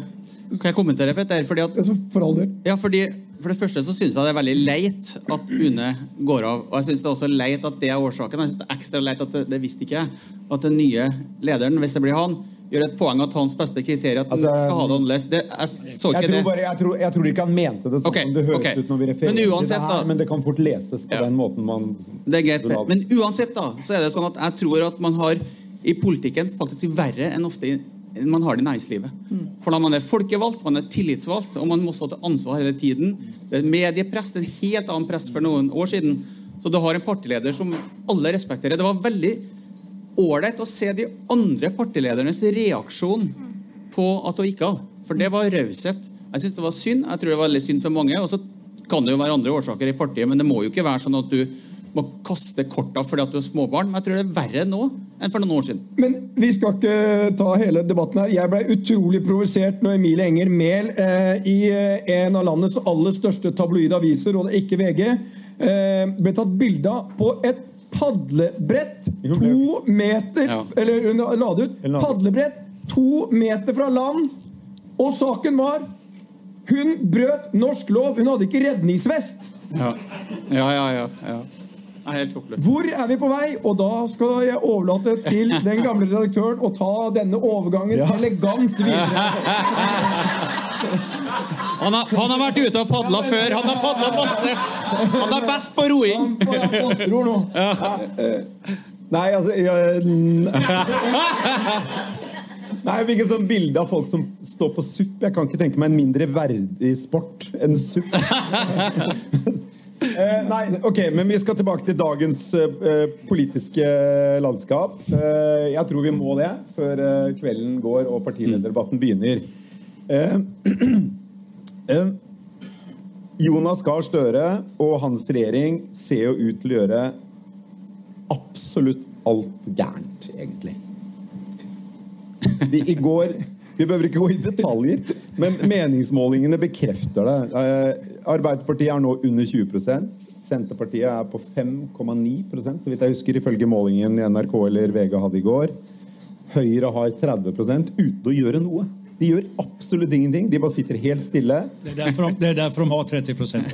S6: Kan jeg kommentere, Petter? Fordi at
S2: for all del.
S6: Ja, fordi For det første så syns jeg det er veldig leit at UNE går av. Og jeg syns det er også leit at det er årsaken. Jeg synes det er ekstra leit at det, det visste ikke jeg. At den nye lederen, hvis det blir han, gjør et poeng at hans beste kriterium at han
S1: Altså,
S6: skal ha det annerledes. Det, jeg så
S1: Jeg tror,
S6: det.
S1: bare, jeg, tror, jeg tror ikke han mente det sånn
S6: okay,
S1: som det høres
S6: okay.
S1: ut når vi refererer
S6: Men
S1: til det her, men det kan fort leses på
S6: Ja.
S1: den måten man
S6: Det er greit, men uansett da, så er det sånn at jeg tror at man har i politikken faktisk verre enn ofte i- man har det i næringslivet. For da man er folkevalgt, man er tillitsvalgt, og man må stå til ansvar hele tiden. Det er mediepress, det er en helt annen press for noen år siden. Så du har en partileder som alle respekterer. Det var veldig ålreit å se de andre partiledernes reaksjon på at hun gikk av. For det var raushet. Jeg syns det var synd. Jeg tror det var veldig synd for mange. Og så kan det jo være andre årsaker i partiet, men det må jo ikke være sånn at du må kaste korta fordi at du har småbarn. Men jeg tror det er verre nå enn for noen år siden.
S2: Men vi skal ikke ta hele debatten her. Jeg ble utrolig provosert når Emilie Enger Mehl eh, i eh, en av landets aller største tabloide aviser, og det er ikke VG, eh, ble tatt bilde av på et padlebrett to meter
S6: Ja.
S2: Eller hun la det ut.
S1: Eller la det ut.
S2: Padlebrett to meter fra land. Og saken var hun brøt norsk lov. Hun hadde ikke redningsvest.
S6: Ja, ja, ja. ja, ja. Er.
S2: Hvor er vi på vei? Og da skal jeg overlate til den gamle redaktøren å ta denne overgangen
S1: Ja.
S2: elegant videre.
S6: Han har, han har vært ute og padla før. Han har padla masse. Han er best på roing.
S2: Fosterord nå.
S1: Nei, altså jeg, Nei, jeg fikk et sånt bilde av folk som står på supp. Jeg kan ikke tenke meg en mindre verdig sport enn supp. Eh, nei, ok, men vi skal tilbake til dagens eh, politiske landskap. Eh, jeg tror vi må det før eh, kvelden går og partilederdebatten begynner. Jonas Gahr Støre og hans regjering ser jo ut til å gjøre absolutt alt gærent, egentlig. De, I går Vi behøver ikke gå i detaljer, men meningsmålingene bekrefter det. Eh, Arbeiderpartiet er nå under 20% Senterpartiet er på 5,9% så vidt jeg husker, ifølge målingen NRK eller VG hadde i går. Høyre har 30% uten å gjøre noe. De gjør absolutt ingenting. De bare sitter helt stille.
S3: Det er derfor, de, det er derfor de har 30 procent.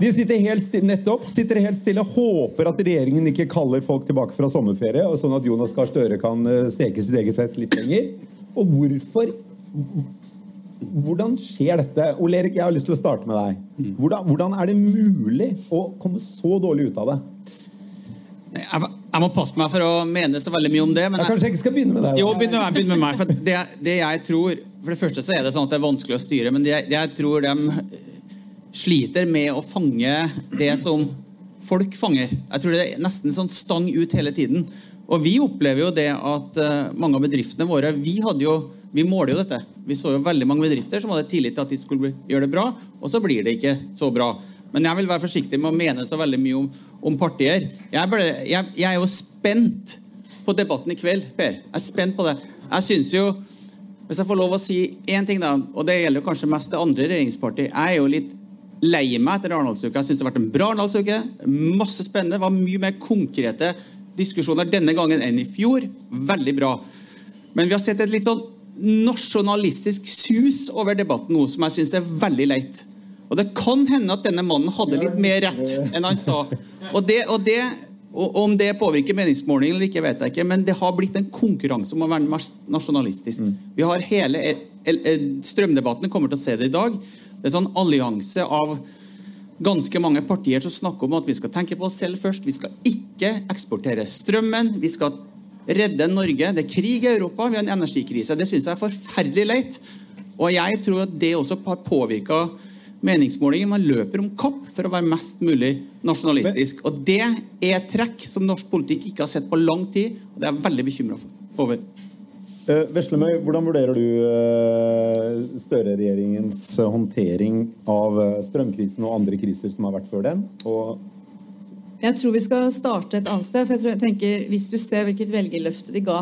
S1: De sitter helt stille, nettopp, sitter helt stille, håper at regjeringen ikke kaller folk tilbake fra sommerferie, og sånn at Jonas Gahr Støre kan eh, steke sitt eget fett litt lenger. Og hvorfor Hvordan skjer dette? Ole Erik, jeg har lyst til å starte med deg. Hvordan, hvordan er det mulig å komme så dårlig ut av det?
S6: Jeg, jeg må passe meg for å mene så veldig mye om det. Men
S1: Jeg kanskje jeg ikke skal begynne med deg?
S6: jo, begynn med meg. Begynn med meg for det, det jeg tror For det første så er det sånn at det er vanskelig å styre, men det, det jeg tror de sliter med å fange det som folk fanger. Jeg tror det er nesten sånn stang ut hele tiden. Og vi opplever jo det at eh, mange av bedriftene våre Vi hadde jo vi måler jo dette. Vi så jo veldig mange bedrifter som hadde tillit til at de skulle gjøre det bra, og så blir det ikke så bra. Men jeg vil være forsiktig med å mene så veldig mye om, om partier. Jeg, ble, jeg, jeg er jo spent på debatten i kveld, Per. Jeg er spent på det. Jeg synes jo Hvis jeg får lov å si én ting, da, og det gjelder kanskje mest det andre regjeringspartiet Jeg er jo litt lei meg etter Arendalsuka. Jeg syns det har vært en bra Arendalsuke. Masse spennende. Det var mye mer konkrete diskusjoner denne gangen enn i fjor. Veldig bra. Men vi har sett et litt sånn nasjonalistisk sus over debatten nå, som jeg syns er veldig leit. Og det kan hende at denne mannen hadde litt mer rett enn han sa. Og, det, og, det, og om det påvirker meningsmålingen eller ikke, vet jeg ikke, men det har blitt en konkurranse om å være mest nasjonalistisk. Vi har hele el- el- Strømdebatten kommer til å se det i dag. Det er en sånn allianse av ganske mange partier som snakker om at vi skal tenke på oss selv først. Vi skal ikke eksportere strømmen. Vi skal redde Norge. Det er krig i Europa, vi har en energikrise. Det syns jeg er forferdelig leit. Og jeg tror at det også har påvirka meningsmålinger. Man løper om kapp for å være mest mulig nasjonalistisk. Og det er et trekk som norsk politikk ikke har sett på lang tid, og det er jeg veldig bekymra over.
S1: Eh, Veslemøy, hvordan vurderer du eh, Støre-regjeringens håndtering av eh, strømkrisen og andre kriser som har vært før den? Og
S4: Jeg tror vi skal starte et annet sted. for jeg tror, jeg tenker, Hvis du ser hvilket velgerløfte de ga,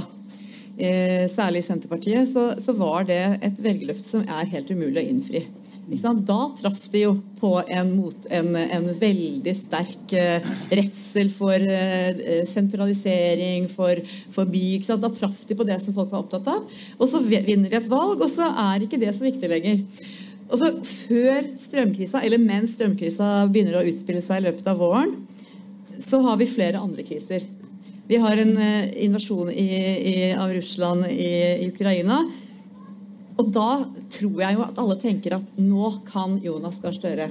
S4: eh, særlig Senterpartiet, så, så var det et velgerløfte som er helt umulig å innfri. Da traff de jo på en, mot, en, en veldig sterk uh, redsel for uh, sentralisering, for, for by. Da traff de på det som folk var opptatt av. Og så vinner de et valg, og så er ikke det så viktig lenger. Og så Før strømkrisa, eller mens strømkrisa begynner å utspille seg i løpet av våren, så har vi flere andre kriser. Vi har en uh, invasjon i, i, av Russland i, i Ukraina. Og da tror jeg jo at alle tenker at nå kan Jonas Gahr Støre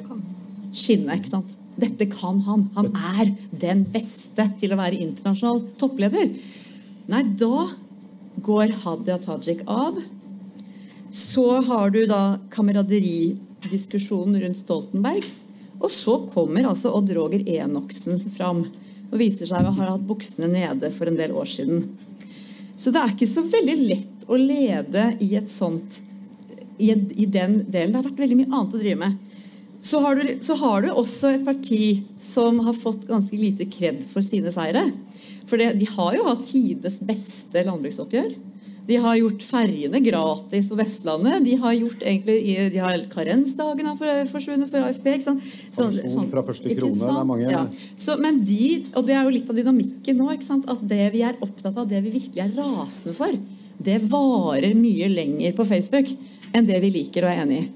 S4: skinne. ikke sant? Dette kan han. Han er den beste til å være internasjonal toppleder. Nei, da går Hadia Tajik av. Så har du da kameraderidiskusjonen rundt Stoltenberg. Og så kommer altså Odd Roger Enoksen fram og viser seg å ha hatt buksene nede for en del år siden. Så det er ikke så veldig lett å lede i et sånt i, i den delen. Det har vært veldig mye annet å drive med. Så har, du, så har du også et parti som har fått ganske lite kred for sine seire. For det, de har jo hatt tidenes beste landbruksoppgjør. De har gjort ferjene gratis på Vestlandet. De har gjort egentlig, de har Karensdagen har for- forsvunnet for AFP. Ikke sant? Sånn-
S1: Pensjon fra første krone, det er mange-
S4: Ja. Så, men de, og det er jo litt av dynamikken nå, ikke sant? at det vi er opptatt av, det vi virkelig er rasende for, det varer mye lenger på Facebook enn det vi liker og er enig i.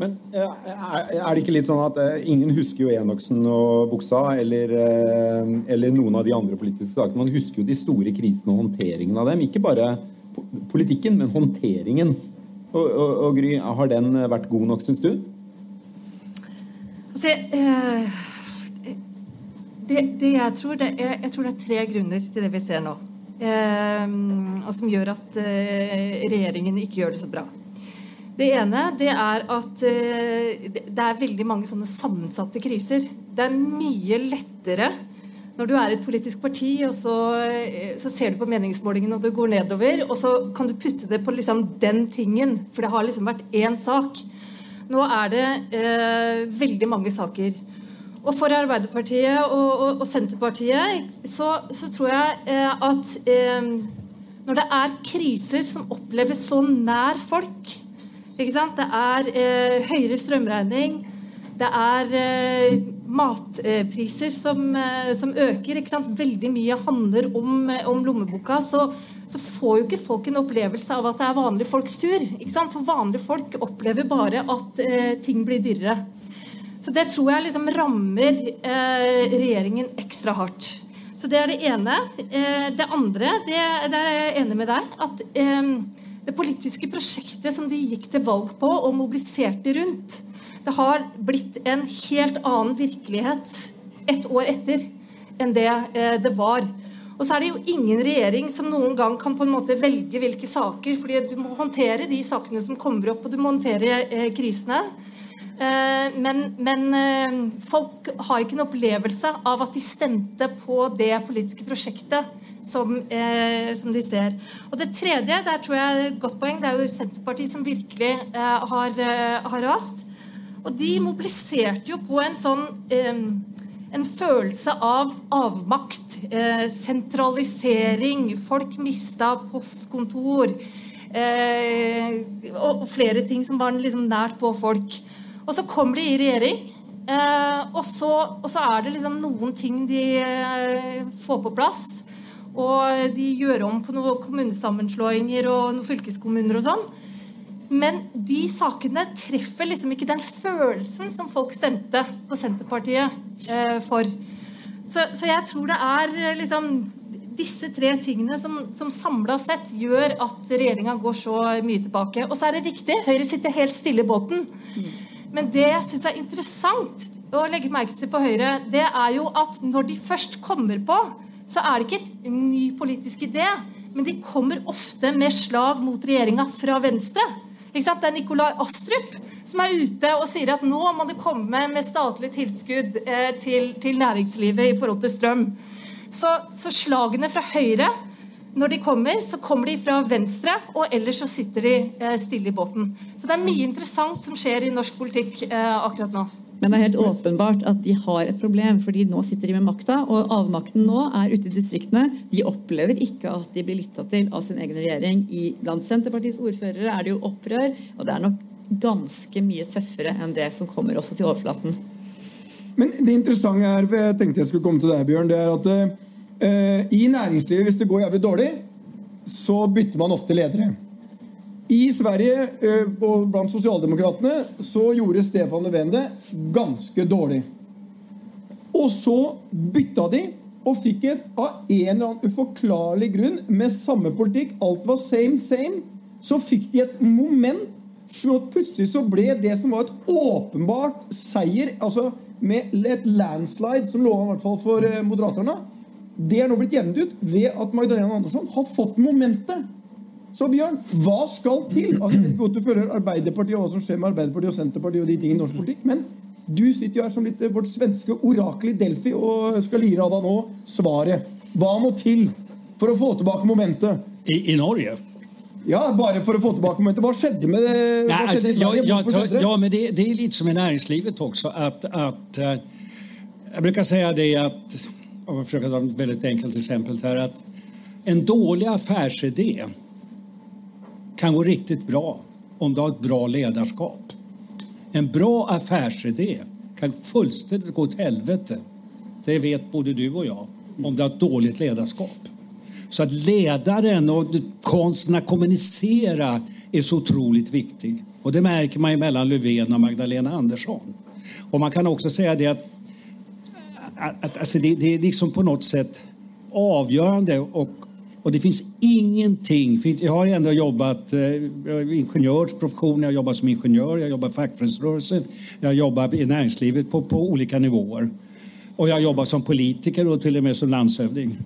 S1: Men eh, er er det ikke litt sånn at eh, ingen husker jo Enoksen og buksa, eller, eh, eller noen av de andre politiske sakene. Man husker jo de store krisene og håndteringen av dem. Ikke bare politikken, men håndteringen. Og, og, og Gry, har den vært god nok, syns du?
S5: Altså, eh, det, det jeg tror det er, jeg tror det er tre grunner til det vi ser nå. Eh, og som gjør at eh, regjeringen ikke gjør det så bra. Det ene det er at eh, det er veldig mange sånne sammensatte kriser. Det er mye lettere når du er et politisk parti, og så, så ser du på meningsmålingen og du går nedover, og så kan du putte det på liksom den tingen, for det har liksom vært én sak. Nå er det eh, veldig mange saker. Og for Arbeiderpartiet og, og, og Senterpartiet så, så, tror jeg eh, at eh, når det er kriser som oppleves så nær folk? Det er eh, høyere strømregning, det er eh, matpriser som, eh, som, øker. Veldig mye handler om, om lommeboka. Så, så, får jo ikke folk en opplevelse av at det er vanlige folks tur. For vanlige folk opplever bare at ting blir dyrere. Så det tror jeg liksom rammer eh, regjeringen ekstra hardt. Så det er det ene. Eh, det andre, det, der er jeg enig med deg, at eh, det politiske prosjektet som de gikk til valg på og mobiliserte rundt, det har blitt en helt annen virkelighet ett år etter enn det eh, det var. Og så er det jo ingen regjering som noen gang kan på en måte velge hvilke saker, fordi du må håndtere de sakene som kommer opp, og du må håndtere eh, krisene. Eh, men, men, eh, folk har ikke en opplevelse av at de stemte på det politiske prosjektet som, eh, som de ser. Og det tredje, der tror jeg er et godt poeng, det er jo Senterpartiet som virkelig har, har rast. Og de mobiliserte jo på en sånn en følelse av avmakt, sentralisering. Folk mista postkontor. Eh, og, flere ting som var liksom nært på folk. Og så kommer de i regjering, eh, og, så, og, så, er det liksom noen ting de eh, får på plass. Og de gjør om på noen kommunesammenslåinger og noen fylkeskommuner og sånn. Men de sakene treffer liksom ikke den følelsen som folk stemte på Senterpartiet eh, for. Så, så, jeg tror det er eh, liksom disse tre tingene som, som samla sett gjør at regjeringa går så mye tilbake. Og så er det riktig, Høyre sitter helt stille i båten. Men det jeg syns er interessant å legge merke til på Høyre, det er jo at når de først kommer på, så er det ikke en ny politisk idé, men de kommer ofte med slag mot regjeringa fra venstre. Det er Nikolai Astrup som er ute og sier at nå må det komme med statlig tilskudd eh, til, til, næringslivet i forhold til strøm. Så, så slagene fra Høyre når de kommer, så kommer de fra venstre, og ellers så sitter de eh, stille i båten. Så det er mye interessant som skjer i norsk politikk eh, akkurat nå.
S4: Men det er helt åpenbart at de har et problem, fordi nå sitter de med makta. Og avmakten nå er ute i distriktene. De opplever ikke at de blir lytta til av sin egen regjering. I, blant Senterpartiets ordførere er det jo opprør, og det er nok ganske mye tøffere enn det som kommer også til overflaten.
S2: Men det interessante her, for jeg tenkte jeg skulle komme til deg, Bjørn, det er at eh, I næringslivet, hvis det går jævlig dårlig, så bytter man ofte ledere. I Sverige eh, og blant sosialdemokratene så gjorde Stefan Löfven det ganske dårlig. Og så bytta de og fikk et av en eller annen uforklarlig grunn med samme politikk, alt var same, same, så fikk de et moment som at plutselig så ble det som var et åpenbart seier, altså med et landslide som lå an i hvert fall for eh, Moderaterna, det er nå blitt jevnet ut ved at Magdalena Andersson har fått momentet. Så Bjørn, hva skal til? Altså, godt du følger Arbeiderpartiet og hva som skjer med Arbeiderpartiet og Senterpartiet og de tingene i norsk politikk, men du sitter jo her som litt eh, vårt svenske orakel i Delphi og skal lire av deg nå svaret. Hva må til for å få tilbake momentet?
S3: I, i Norge?
S2: Ja, bare for å få tilbake momentet. Hva skjedde med det?
S3: Nei, altså, ja, ja, ja, men det, det, er litt som i næringslivet også. At, at, uh, jeg bruker si det at om jag försöker ta ett väldigt enkelt exempel här, att en dålig affärsidé kan gå riktigt bra om du har ett bra ledarskap. En bra affärsidé kan fullständigt gå åt helvete. Det vet både du och jag om du har ett dåligt ledarskap. Så att ledaren och konsten att kommunicera är så otroligt viktig. Och det märker man mellan Löfven och Magdalena Andersson. Och man kan också säga det att att, alltså det, det, är liksom på något sätt avgörande och Och det finns ingenting, jag har ändå jobbat eh, ingenjörsprofession, jag jobbat som ingenjör, jag jobbar i fackföreningsrörelsen, jag jobbar i näringslivet på, på olika nivåer. Och jag jobbar som politiker och till och med som landshövding.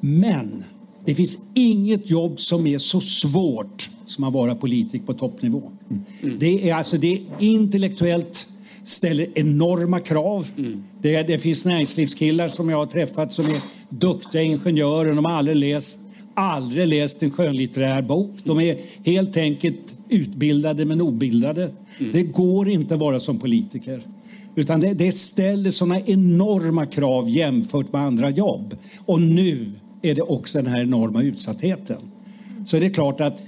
S3: Men det finns inget jobb som är så svårt som att vara politiker på toppnivå. Mm. Det är alltså det är intellektuellt ställer enorma krav. Mm. Det, det, finns näringslivskillar som jag har träffat som är duktiga ingenjörer. De har aldrig läst, aldrig läst en skönlitterär bok. De är helt enkelt utbildade men obildade. Mm. Det går inte att vara som politiker. Utan det, det ställer såna enorma krav jämfört med andra jobb. Och nu är det också den här enorma utsattheten. Så det är klart att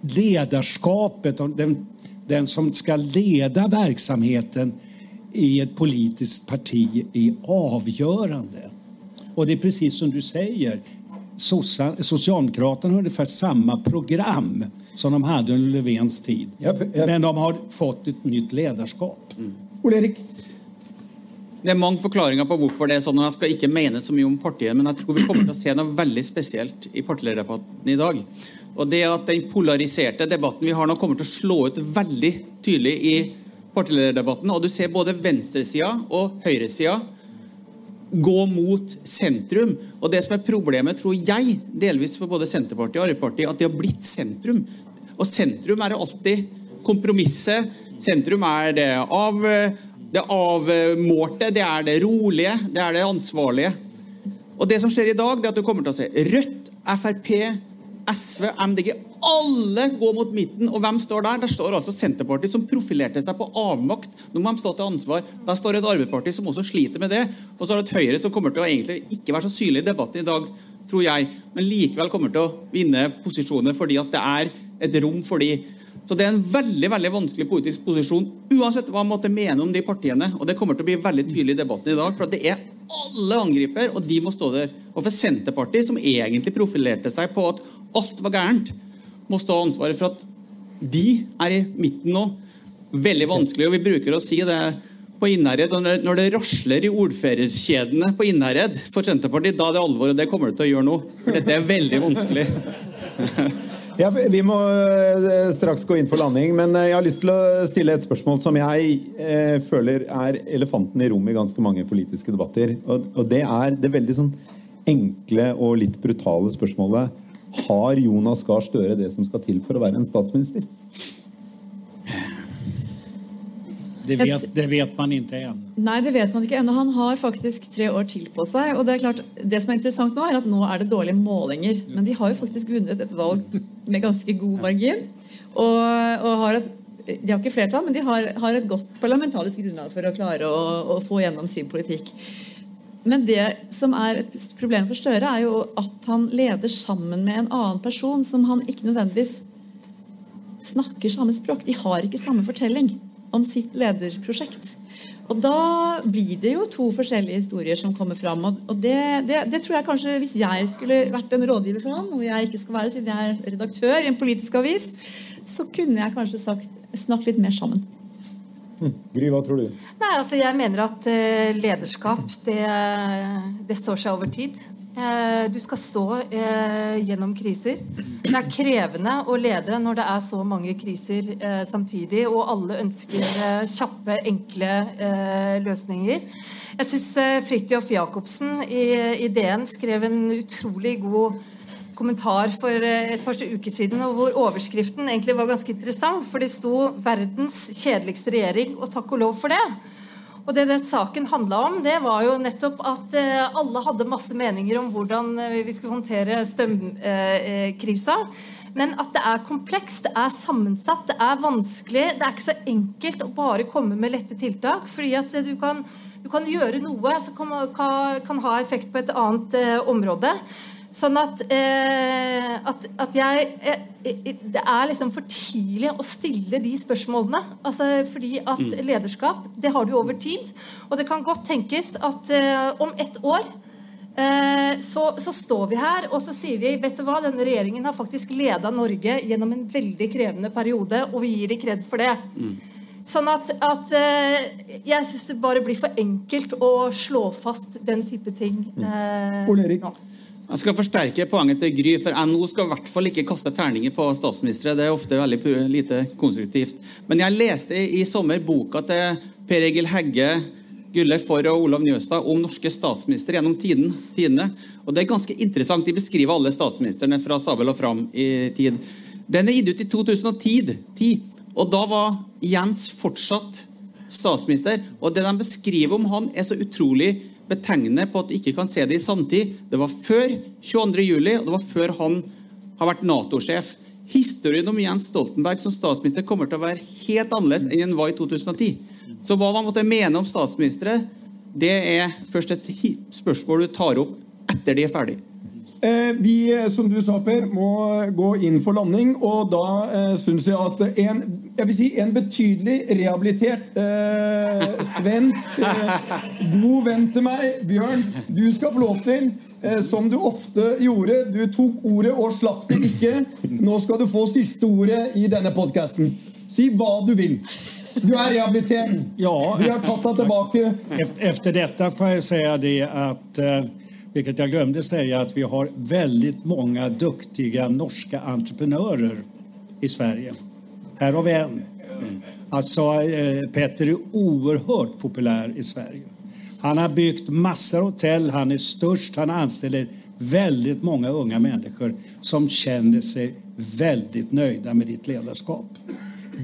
S3: ledarskapet, den, den som ska leda verksamheten i ett politiskt parti är avgörande. Och det är precis som du säger, Socialdemokraterna har ungefär samma program som de hade under Löfvens tid. Ja, ja. Men de har fått ett nytt ledarskap. Mm.
S2: Ole-Erik?
S6: Det er mange forklaringer på hvorfor det er sånn. og Jeg skal ikke mene så mye om partiet, men jeg tror vi kommer til å se noe veldig spesielt i partilederdebatten i dag. Og det at Den polariserte debatten vi har nå, kommer til å slå ut veldig tydelig i partilederdebatten. Og Du ser både venstresida og høyresida gå mot sentrum. Og Det som er problemet, tror jeg, delvis for både Senterpartiet og Arbeiderpartiet, at de har blitt sentrum. Og sentrum er alltid kompromisset. Sentrum er det av det avmålte, det er det rolige, det er det ansvarlige. Og det som skjer i dag, det er at du kommer til å se Rødt, Frp, SV, MDG Alle går mot midten. Og hvem står der? Der står altså Senterpartiet, som profilerte seg på avmakt. Nå må de stå til ansvar. Der står et Arbeiderparti som også sliter med det. Og så er det et Høyre som kommer til å egentlig ikke være så synlig i debatten i dag, tror jeg, men likevel kommer til å vinne posisjoner fordi at det er et rom for de så det er en veldig veldig vanskelig politisk posisjon, uansett hva man måtte mene om de partiene. Og det kommer til å bli veldig tydelig i debatten i dag, for det er alle angriper, og de må stå der. Og for Senterpartiet, som egentlig profilerte seg på at alt var gærent, må stå ansvaret for at de er i midten nå. Veldig vanskelig, og vi bruker å si det på Innherred. Når det rasler i ordførerkjedene på Innherred for Senterpartiet, da er det alvor, og det kommer det til å gjøre nå. For dette er veldig vanskelig.
S1: Ja, vi må eh, straks gå inn for landing, men eh, jeg har lyst til å stille et spørsmål som jeg eh, føler er elefanten i rommet i ganske mange politiske debatter. Og, og det er det veldig sånn enkle og litt brutale spørsmålet Har Jonas Gahr Støre det som skal til for å være en statsminister?
S3: Det vet, det vet, man ikke ennå.
S4: Nei, det vet man ikke ennå. Han har faktisk tre år til på seg. og Det er klart, det som er interessant nå, er at nå er det dårlige målinger. Men de har jo faktisk vunnet et valg med ganske god margin. Og, og har et, de har ikke flertall, men de har, har et godt parlamentarisk grunnlag for å klare å, å få gjennom sin politikk. Men det som er et problem for Støre, er jo at han leder sammen med en annen person som han ikke nødvendigvis snakker samme språk. De har ikke samme fortelling om sitt lederprosjekt. Og da blir det jo to forskjellige historier som kommer fram. Og det, det, det, tror jeg kanskje Hvis jeg skulle vært en rådgiver for han, noe jeg ikke skal være siden jeg er redaktør i en politisk avis, så kunne jeg kanskje sagt, snakk litt mer sammen.
S1: Gry, hva tror du?
S5: Nei, altså Jeg mener at uh, lederskap det, det står seg over tid. Eh, du skal stå eh, gjennom kriser. Det er krevende å lede når det er så mange kriser samtidig, og alle ønsker kjappe, enkle løsninger. Jeg syns Fridtjof Jacobsen i DN skrev en utrolig god kommentar for et par uker siden, og hvor overskriften egentlig var ganske interessant. For det sto 'Verdens kjedeligste regjering', og takk og lov for det. Og det den saken handla om, det var jo nettopp at eh, alle hadde masse meninger om hvordan eh, vi skulle håndtere strømkrisa. Men at det er komplekst, det er sammensatt, det er vanskelig. Det er ikke så enkelt å bare komme med lette tiltak. fordi at du kan, du kan gjøre noe som kan, kan, ha effekt på et annet eh, område. Sånn at, eh, at, at jeg jeg, eh, Det er liksom for tidlig å stille de spørsmålene. Altså, fordi at mm. lederskap, det har du over tid. Og det kan godt tenkes at eh, om ett år eh, så, så, står vi her og så sier vi vet du hva, denne regjeringen har faktisk leda Norge gjennom en veldig krevende periode, og vi gir dem kred for det. Mm. Sånn at, at eh, jeg syns det bare blir for enkelt å slå fast den type ting.
S2: Mm. Ole Erik?
S6: Jeg skal forsterke poenget til Gry, for NO skal i hvert fall ikke kaste terninger på statsministre. Det er ofte veldig lite konstruktivt. Men jeg leste i sommer boka til Per Egil Hegge, Gullef Forr og Olav Njøstad om norske statsministre gjennom tiden, tidene. Og det er ganske interessant. De beskriver alle statsministrene fra Sabel og fram i tid. Den er gitt ut i 2010, og da var Jens fortsatt statsminister. Og det de beskriver om han, er så utrolig betegnende på at du ikke kan se det i samtid. Det var før 22. juli, og det var før han har vært Nato-sjef. Historien om Jens Stoltenberg som statsminister kommer til å være helt annerledes enn den var i 2010. Så hva man måtte mene om statsministre, det er først et spørsmål du tar opp etter de er ferdig.
S2: Eh, vi, eh, som du sa, Per, må gå inn for landing. Og da eh, syns jeg at en, jeg vil si en betydelig rehabilitert eh, svensk eh, god venn til meg, Bjørn, du skal få lov til, som du ofte gjorde Du tok ordet og slapp det ikke. Nå skal du få siste ordet i denne podkasten. Si hva du vil. Du er rehabilitert.
S3: Ja.
S2: Vi har tatt deg tilbake.
S3: Efter, dette får jeg si det at vilket jag glömde säga, att vi har väldigt många duktiga norska entreprenörer i Sverige. Här har vi en. Alltså, eh, Petter är oerhört populär i Sverige. Han har byggt massor av hotell, han är störst, han anställer väldigt många unga människor som känner sig väldigt nöjda med ditt ledarskap.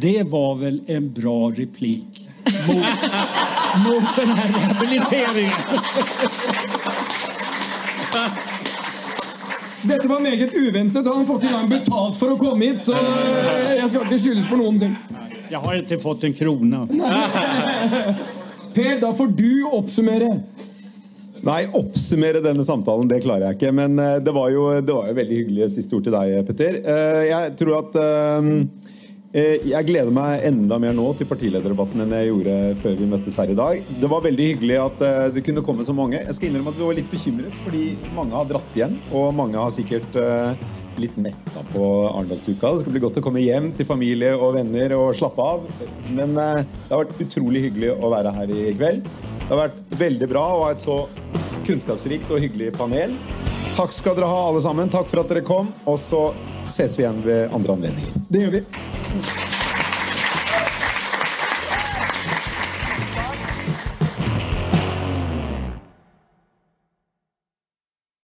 S3: Det var väl en bra replik mot, mot den här rehabiliteringen.
S2: Dette var meget uventet. Han får ikke engang betalt for å komme hit, så eh, jeg skal ikke skyldes på noen ting.
S3: Jeg har ikke fått en krone.
S2: Per, da får du oppsummere.
S1: Nei, oppsummere denne samtalen, det klarer jeg ikke. Men eh, det var jo, det var jo veldig hyggelig siste ord til deg, Petter. Eh, Jeg tror at Jeg gleder meg enda mer nå til partilederdebatten enn jeg gjorde før vi møttes her i dag. Det var veldig hyggelig at eh, det kunne komme så mange. Jeg skal innrømme at vi var litt bekymret, fordi mange har dratt igjen. Og mange har sikkert blitt litt metta på Arendalsuka. Det skal bli godt å komme hjem til familie og venner og slappe av. Men eh, det har vært utrolig hyggelig å være her i kveld. Det har vært veldig bra å ha et så kunnskapsrikt og hyggelig panel. Takk skal dere ha, alle sammen. Takk for at dere kom. Og så ses vi igjen ved andre anledninger.
S2: Det gjør vi.